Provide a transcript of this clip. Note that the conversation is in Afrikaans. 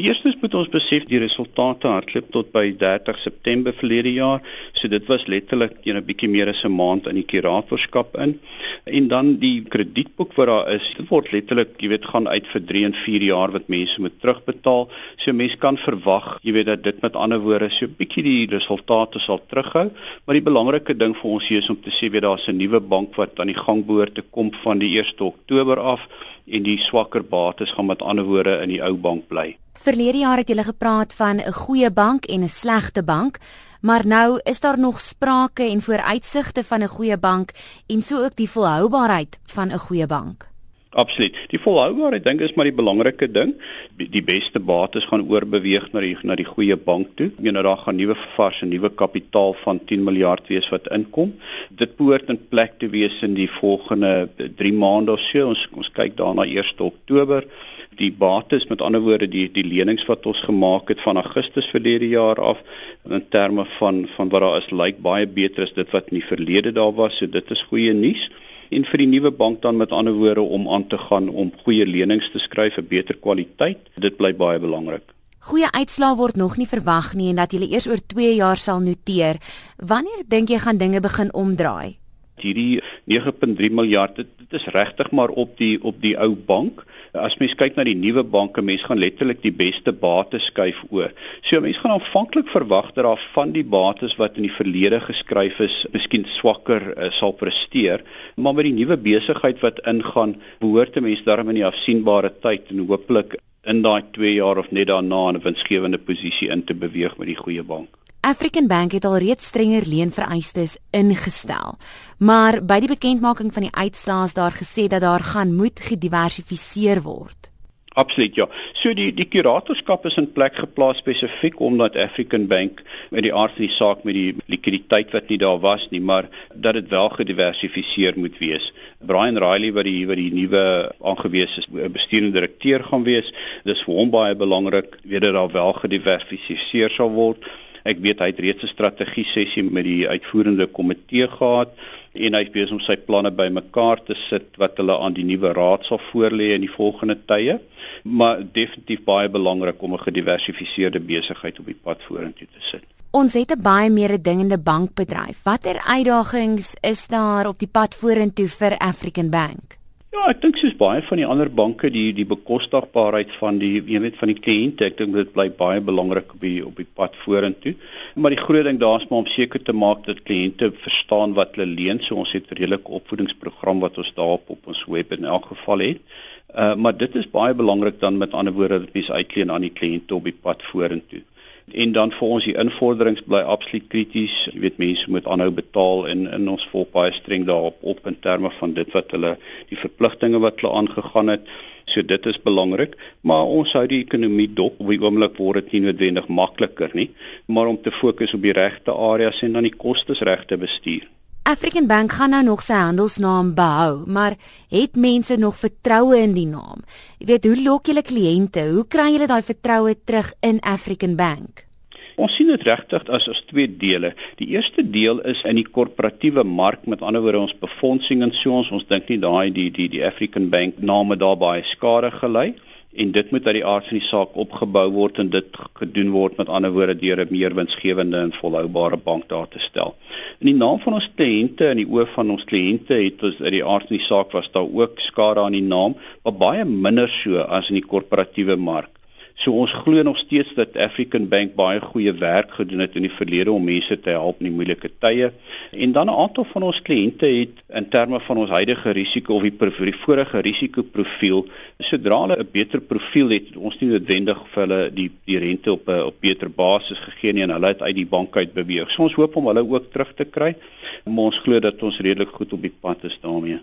Eerstens moet ons besef die resultate hardloop tot by 30 September verlede jaar. So dit was letterlik 'n bietjie meer as 'n maand in die kuratorskap in. En dan die kredietboek wat daar is, dit word letterlik, jy weet, gaan uit vir 3 en 4 jaar wat mense moet terugbetaal. So mense kan verwag, jy weet dat dit met ander woorde so 'n bietjie die resultate sal terughou, maar die belangrike ding vir ons hier is om te sê weet daar's 'n nuwe bank wat aan die gang behoort te kom van die 1 Oktober af en die swakker bates gaan met ander woorde in die ou bank bly. Verlede jaar het julle gepraat van 'n goeie bank en 'n slegte bank, maar nou is daar nog sprake en vooruitsigte van 'n goeie bank en so ook die volhoubaarheid van 'n goeie bank. Absoluut. Die volhoubaarheid dink is maar die belangrike ding. Die beste bates gaan oorbeweeg na die na die goeie bank toe. Ek meen daar gaan nuwe vars en nuwe kapitaal van 10 miljard wees wat inkom. Dit behoort in plek te wees in die volgende 3 maande of so. Ons ons kyk daarna 1 Oktober. Die bates met ander woorde die die lenings wat ons gemaak het van Augustus verlede jaar af in terme van van wat daar is lyk baie beter as dit wat in die verlede daar was. So dit is goeie nuus en vir die nuwe bank dan met ander woorde om aan te gaan om goeie lenings te skryf vir beter kwaliteit. Dit bly baie belangrik. Goeie uitslae word nog nie verwag nie en dat jy eers oor 2 jaar sal noteer. Wanneer dink jy gaan dinge begin omdraai? Hierdie 9.3 miljard dit, dit is regtig maar op die op die ou bank. As mens kyk na die nuwe banke, mense gaan letterlik die beste bates skuif oor. So mense gaan aanvanklik verwag dat daar van die bates wat in die verlede geskryf is, miskien swakker uh, sal presteer, maar met die nuwe besigheid wat ingaan, behoort 'n mens daarmee in die afsienbare tyd en hooplik in daai 2 jaar of net daarna in 'n winsgewende posisie in te beweeg met die goeie bank. African Bank het al reeds strenger leenvereistes ingestel. Maar by die bekendmaking van die uitslae is daar gesê dat daar gaan moet gediversifiseer word. Absoluut ja. So die die kuratorskap is in plek geplaas spesifiek omdat African Bank met die aard van die saak met die likwiditeit wat nie daar was nie, maar dat dit wel gediversifiseer moet wees. Brian Riley wat die wat die nuwe aangewese bestuurende direkteur gaan wees, dis vir hom baie belangrik dat daar wel gediversifiseer sal word. Ek weet hy het reeds 'n strategie sessie met die uitvoerende komitee gehad en hy is besig om sy planne bymekaar te sit wat hulle aan die nuwe raad sal voorlê in die volgende tye. Maar definitief baie belangrik om 'n gediversifiseerde besigheid op die pad vorentoe te sit. Ons het 'n baie meer dingende bankbedryf. Watter uitdagings is daar op die pad vorentoe vir African Bank? Ja, ek dink soos baie van die ander banke die die bekostigbaarheid van die jy weet van die kliënte, ek dink dit bly baie belangrik op die op die pad vorentoe. Maar die groot ding daar's maar om seker te maak dat kliënte verstaan wat hulle leen. So ons het 'n redelike opvoedingsprogram wat ons daarop op ons web in elk geval het. Uh maar dit is baie belangrik dan met ander woorde dat mense uitleen aan die kliënte op die pad vorentoe en dan vir ons die invorderings bly absoluut krities. Jy weet mense moet aanhou betaal en in ons volg baie streng daarop op in terme van dit wat hulle die verpligtinge wat hulle aangegaan het. So dit is belangrik, maar ons hou die ekonomie dop. Op die oomblik word dit nie noodwendig makliker nie, maar om te fokus op die regte areas en dan die kostes reg te bestuur. African Bank gaan nou nog sy handelsnaam behou, maar het mense nog vertroue in die naam? Jy weet, hoe lok julle kliënte? Hoe kry julle daai vertroue terug in African Bank? Ons sien dit regtig as as twee dele. Die eerste deel is in die korporatiewe mark, met ander woorde ons befondsing en so ons ons dink nie daai die die die African Bank name daar baie skade gelei en dit moet uit die aard van die saak opgebou word en dit gedoen word met ander woorde deur 'n meer winsgewende en volhoubare bank daar te stel. In die naam van ons kliënte en die oë van ons kliënte het ons uit die aard van die saak was daar ook skade aan die naam, maar baie minder so as in die korporatiewe mark. So ons glo nog steeds dat African Bank baie goeie werk gedoen het in die verlede om mense te help in die moeilike tye. En dan 'n aantal van ons kliënte het in terme van ons huidige risiko of die, die vorige risikoprofiel, sodra hulle 'n beter profiel het, ons nie noodwendig vir hulle die die rente op 'n op beter basis gegee nie en hulle het uit die bank uit beweeg. So ons hoop om hulle ook terug te kry. Maar ons glo dat ons redelik goed op die pad is daarmee.